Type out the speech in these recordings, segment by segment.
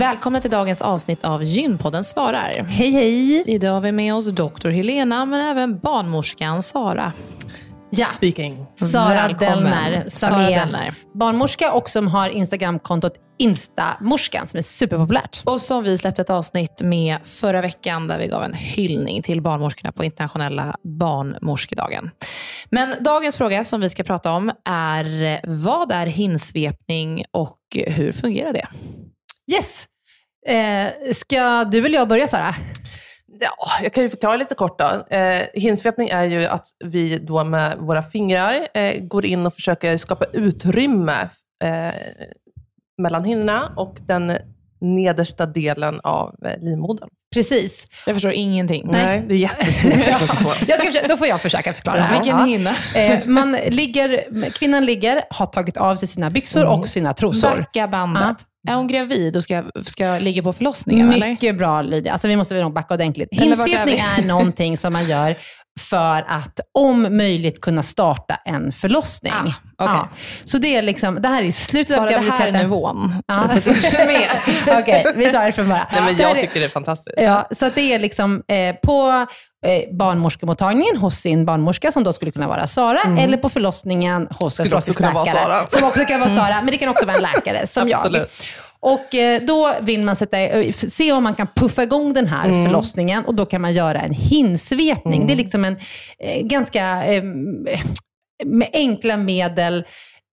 Välkomna till dagens avsnitt av Gynpodden svarar. Hej hej! Idag har vi med oss doktor Helena, men även barnmorskan Sara. Ja. Speaking. Sara Dellner, som Sara är Dellner. barnmorska och som har Instagramkontot Instamorskan som är superpopulärt. Och som vi släppte ett avsnitt med förra veckan där vi gav en hyllning till barnmorskorna på internationella barnmorskedagen. Men dagens fråga som vi ska prata om är vad är hinsvepning och hur fungerar det? Yes. Eh, ska du eller jag börja Sara? Ja, jag kan ju förklara lite kort då. Eh, hinsvepning är ju att vi då med våra fingrar eh, går in och försöker skapa utrymme eh, mellan hinnorna och den nedersta delen av eh, livmodern. Precis. Jag förstår ingenting. Nej, Nej det är jättesvårt jag ska försöka, Då får jag försöka förklara. Ja. Vilken hinna? Eh, man ligger, kvinnan ligger, har tagit av sig sina byxor mm. och sina trosor. Backa bandet. Är hon gravid och ska, ska ligga på förlossningen? Mycket eller? bra Lydia. Alltså, vi måste nog backa ordentligt. Hinsvepning är, är någonting som man gör för att om möjligt kunna starta en förlossning. Ah, okay. ja. Så det är liksom, det här är slutet av graviditeten. det här är nivån. Ja. Okej, okay, vi tar det från början. Nej, men jag tycker det är fantastiskt. Ja, så det är liksom eh, på eh, barnmorskemottagningen hos sin barnmorska, som då skulle kunna vara Sara, mm. eller på förlossningen hos en förlossningsläkare. Som också kan vara Sara, men det kan också vara en läkare som jag. Och eh, då vill man sätta, eh, se om man kan puffa igång den här Mm. förlossningen och då kan man göra en hinsvepning. Det är liksom en eh, ganska, eh, med enkla medel,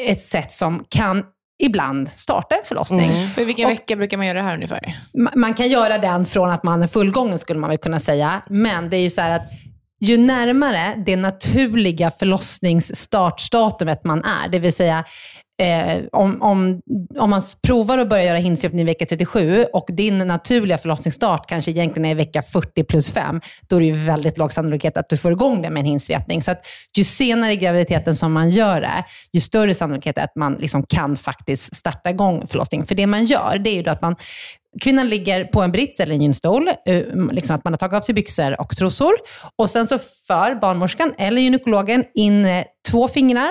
ett sätt som kan ibland starta en förlossning. Mm. Och I vilken vecka brukar man göra det här ungefär? Ma- Man kan göra den från att man är fullgången skulle man väl kunna säga. Men det är ju så här att ju närmare det naturliga förlossningsstartdatumet man är, det vill säga eh, om, om, om man provar att börja göra hinsvepning i vecka 37 och din naturliga förlossningsstart kanske egentligen är i vecka 40 plus 5, då är det ju väldigt låg sannolikhet att du får igång det med en hinsvepning. Så att ju senare i graviditeten som man gör det, ju större sannolikhet är att man liksom kan faktiskt starta igång förlossningen. För det man gör, det är ju då att man Kvinnan ligger på en brits eller en gynstol, eh, liksom att man har tagit av sig byxor och trosor. Och sen så för barnmorskan eller gynekologen in eh, två fingrar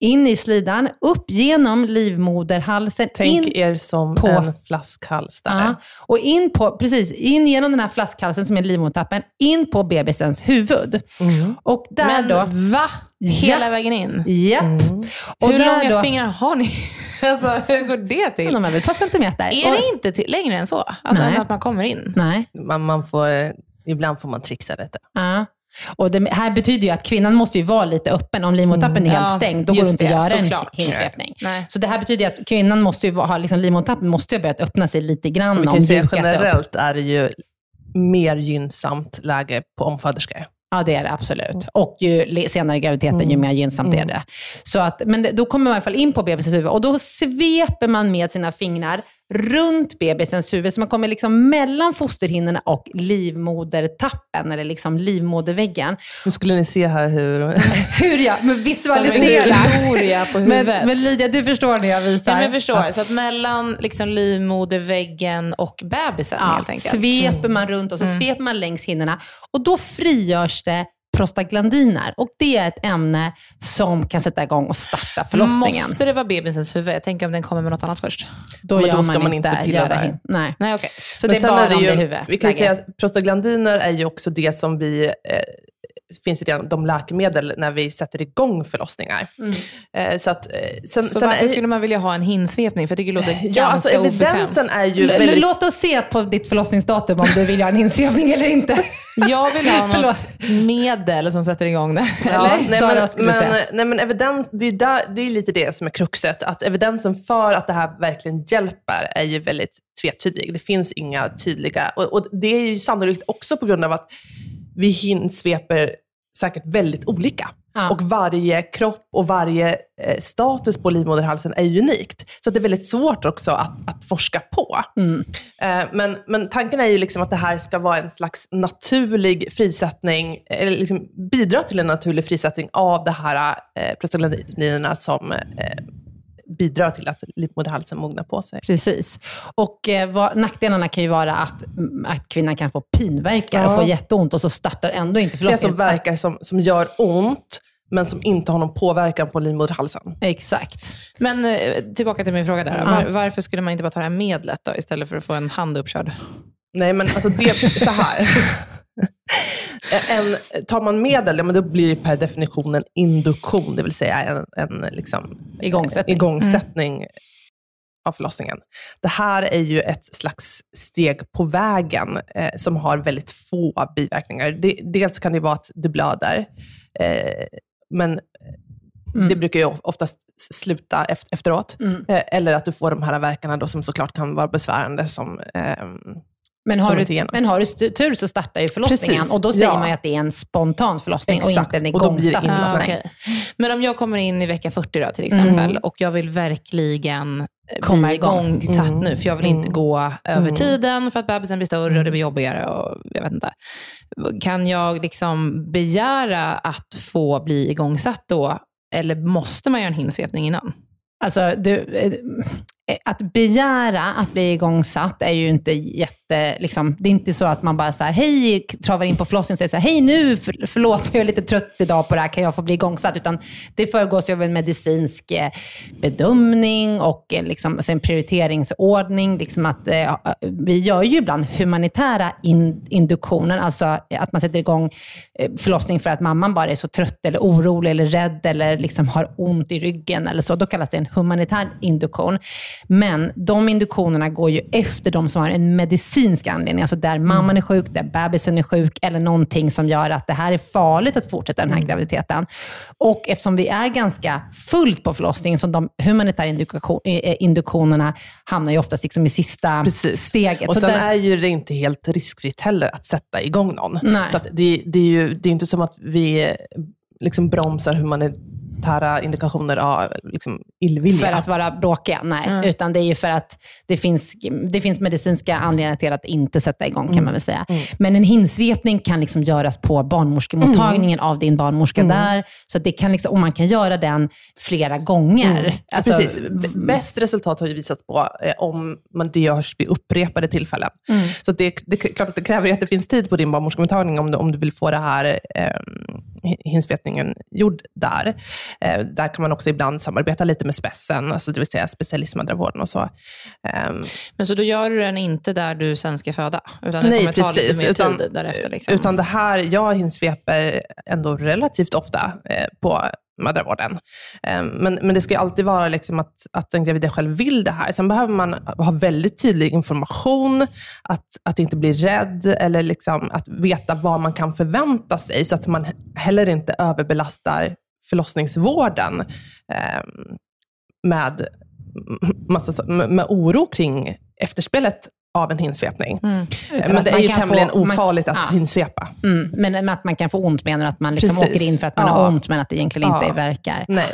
in i slidan, upp genom livmoderhalsen, Tänk in er som på- en flaskhals där. Ja, och in på, precis, in genom den här flaskhalsen som är livmodertappen, in på bebisens huvud. Mm. Och där Men då... va? Hela Ja. vägen in? Ja. Och Hur långa då, fingrar har ni? alltså, hur går det till? De är väl ett par centimeter. Är och, det inte till, längre än så? Att, Nej. att man kommer in? Nej. Man, man får, ibland får man trixa lite. Ja. Och det här betyder ju att kvinnan måste ju vara lite öppen. Om livmodertappen är helt Ja, stängd, då går det inte att göra en hinsvepning. Nej. Så det här betyder ju att kvinnan måste ju ha, liksom, livmodertappen måste ju ha börjat öppna sig lite grann. Vi kan säga upp. generellt är det ju mer gynnsamt läge på omföderskor. Ja, det är det absolut. Och ju senare i graviditeten, ju mer gynnsamt är det. Så att, men då kommer man i alla fall in på bebisens huvud och då sveper man med sina fingrar runt bebisens huvud, så man kommer liksom mellan fosterhinnorna och livmodertappen, eller liksom livmoderväggen. Nu skulle ni se här hur... Hur jag men Som visualisera. en gloria på Men, huvudet. men Lydia, du förstår när jag visar. Ja, men jag förstår. Ja. Så att mellan liksom livmoderväggen och bebisen Ja, helt enkelt. sveper man runt och så sveper man längs hinnorna och då frigörs det prostaglandiner och det är ett ämne som kan sätta igång och starta förlossningen. Måste det vara bebisens huvud? Jag tänker om den kommer med något annat först. Då Men gör då ska man, man inte inte pilla där. hin- Nej. Nej, okej. Så Men det är bara det om det ju, är huvud. Vi kan ju säga att prostaglandiner är ju också det som vi eh, finns det- de läkemedel när vi sätter igång förlossningar. Eh, så att, eh, sen, Så sen varför är, skulle man vilja ha en hinsvepning? För jag tycker det låter Ja, ganska alltså evidensen är ju L- väldigt... Låt oss se på ditt förlossningsdatum om du vill göra en insövning eller inte. Jag vill ha något medel som sätter igång det. Ja. Eller? nej, Sara men, skulle men, säga. nej, men evidens, det, är där, det är lite det som är kruxet. Att evidensen för att det här verkligen hjälper är ju väldigt tvetydig. Det finns inga tydliga... Och, och det är ju sannolikt också på grund av att vi hinsveper säkert väldigt olika. Ja. Och varje kropp och varje eh, status på livmoderhalsen är unikt. Så att det är väldigt svårt också att, att forska på. Mm. Eh, men, men tanken är ju liksom att det här ska vara en slags naturlig frisättning, eller liksom bidra till en naturlig frisättning av de här eh, prostaglandinerna som eh, bidrar till att livmoderhalsen mognar på sig. Precis. Och eh, vad, nackdelarna kan ju vara att, mm, att kvinnan kan få pinverkar och Ja. få jätteont och så startar ändå inte Det förlossningen. som verkar som, som gör ont, men som inte har någon påverkan på livmoderhalsen. Exakt. Men eh, tillbaka till min fråga där. Var, varför skulle man inte bara ta det här medlet då, istället för att få en hand uppkörd? Nej, men alltså det, så här. En, tar man medel, ja, men då blir det per definition en induktion, det vill säga en, en liksom, Igångsättning. igångsättning av förlossningen. Det här är ju ett slags steg på vägen eh, som har väldigt få biverkningar. Det, dels kan det vara att du blöder, eh, men Mm. det brukar ju oftast sluta eft- efteråt. Mm. Eh, eller att du får de här verkarna då som såklart kan vara besvärande som ehm, Men har, inte du, men har du tur så startar ju förlossningen Precis, och då säger ja. man ju att det är en spontan förlossning och Exakt, inte en och blir det igångsatt ingen Ah, förlossning. okej. Men om jag kommer in i vecka 40 då, till exempel, Mm. och jag vill verkligen eh, Komma igång. igångsatt Mm. nu, för jag vill inte Mm. gå över Mm. tiden för att bebisen blir större och det blir jobbigare. Och jag vet inte. Kan jag liksom begära att få bli igångsatt då? Eller måste man göra en hinsvepning innan? Alltså, du, eh, Eh, att begära att bli igångsatt är ju inte jätte... Liksom, det är inte så att man bara så här, hej, travar in på förlossningen och säger så här, hej nu, för, förlåt, jag är lite trött idag på det här, kan jag få bli igångsatt? Utan det föregås ju av en medicinsk eh, bedömning och eh, liksom, alltså en prioriteringsordning. Liksom att, eh, vi gör ju ibland humanitära in, induktioner, alltså att man sätter igång förlossning för att mamman bara är så trött eller orolig eller rädd eller liksom har ont i ryggen eller så. Då kallas det en humanitär induktion. Men de indikationerna går ju efter de som har en medicinsk anledning, alltså där mamman är sjuk, där bebisen är sjuk, eller någonting som gör att det här är farligt att fortsätta den här graviditeten. Och eftersom vi är ganska fullt på förlossningen, så de humanitära indukation, eh, induktionerna hamnar ju oftast liksom i sista Precis. steget. Och Så sen där- är ju det inte helt riskfritt heller att sätta igång någon. Nej. Så det, det är ju det är inte som att vi eh, liksom bromsar humanitära indikationer av liksom illvilja. för att vara bråkiga, nej. Utan det är ju för att det finns, det finns medicinska anledningar till att inte sätta igång, kan man väl säga. Men en hinsvepning kan liksom göras på barnmorskemottagningen av din barnmorska där. Så det kan liksom, och man kan göra den flera gånger. Alltså, Precis. Bäst resultat har ju visats på eh, om man det görs vid upprepade tillfällen. Mm. Så det, det är klart att det kräver ju att det finns tid på din barnmorskemottagning om du, om du vill få det här eh, hinsvepningen gjord där. Eh, där kan man också ibland samarbeta lite med spessen, alltså det vill säga specialistmödravården och så. Ehm, Men så då gör du den inte där du sen ska föda? Utan det Nej, kommer ta precis. lite mer Utan- tid därefter? Liksom. Utan det här, jag hinsveper ändå relativt ofta eh, på mödravården. Eh, men, men det ska ju alltid vara liksom att, att den gravida själv vill det här. Sen behöver man ha väldigt tydlig information, att, att inte bli rädd eller liksom att veta vad man kan förvänta sig, så att man heller inte överbelastar förlossningsvården eh, med, massa, med, med oro kring efterspelet av en hinsvepning. Mm. Att Men det är man ju tämligen få- man- ofarligt att ja. hinsvepa. Mm, men att man kan få ont menar? Att man liksom Precis. åker in för att man Ja. har ont, men att det egentligen inte Ja. verkar. Nej.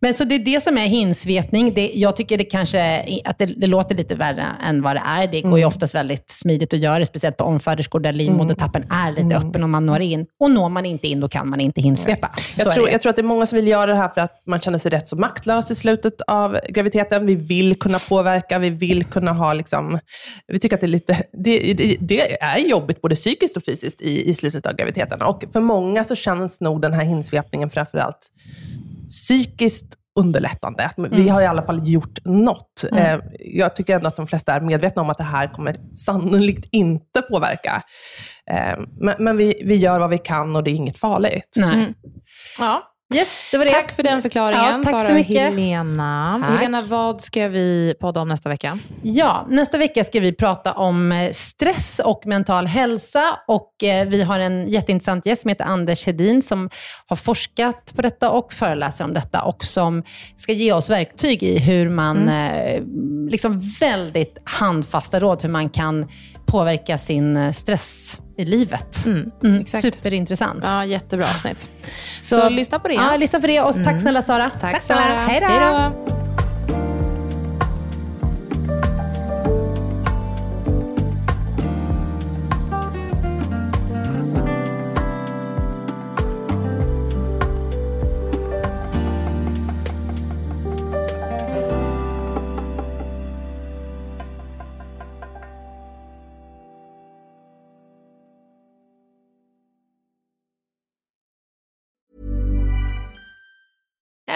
Men så det är det som är hinsvepning. Det, jag tycker det kanske att det, det låter lite värre än vad det är. Det går Mm. ju oftast väldigt smidigt att göra det, speciellt på omföderskor där livmodertappen är lite Mm. öppen och man når in. Och når man inte in, då kan man inte hinsvepa. Så Jag tror, jag tror att det är många som vill göra det här för att man känner sig rätt så maktlös i slutet av graviditeten. Vi vill kunna påverka, vi vill kunna ha liksom, tycker att det är lite, det, det, det är jobbigt både psykiskt och fysiskt i, i slutet av graviditeten. Och för många så känns nog den här hinsvepningen framförallt psykiskt underlättande. Att Vi har i alla fall gjort något. Eh, Jag tycker ändå att de flesta är medvetna om att det här kommer sannolikt inte påverka. Eh, Men, men vi, vi gör vad vi kan och det är inget farligt. Nej. Ja. Yes, det var det. Tack för den förklaringen, Ja, tack Sara så mycket. Helena. Tack. Helena, vad ska vi podda om nästa vecka? Ja, nästa vecka ska vi prata om eh, stress och mental hälsa. Och eh, vi har en jätteintressant gäst som heter Anders Hedin som har forskat på detta och föreläser om detta och som ska ge oss verktyg i hur man, eh, liksom väldigt handfasta råd hur man kan påverka sin stress i livet. Mm, exakt. superintressant. Ja, jättebra avsnitt. Så, lyssna på det. Ja, lyssna på det. Och tack snälla Sara. Tack, snälla. Sara. Hej då.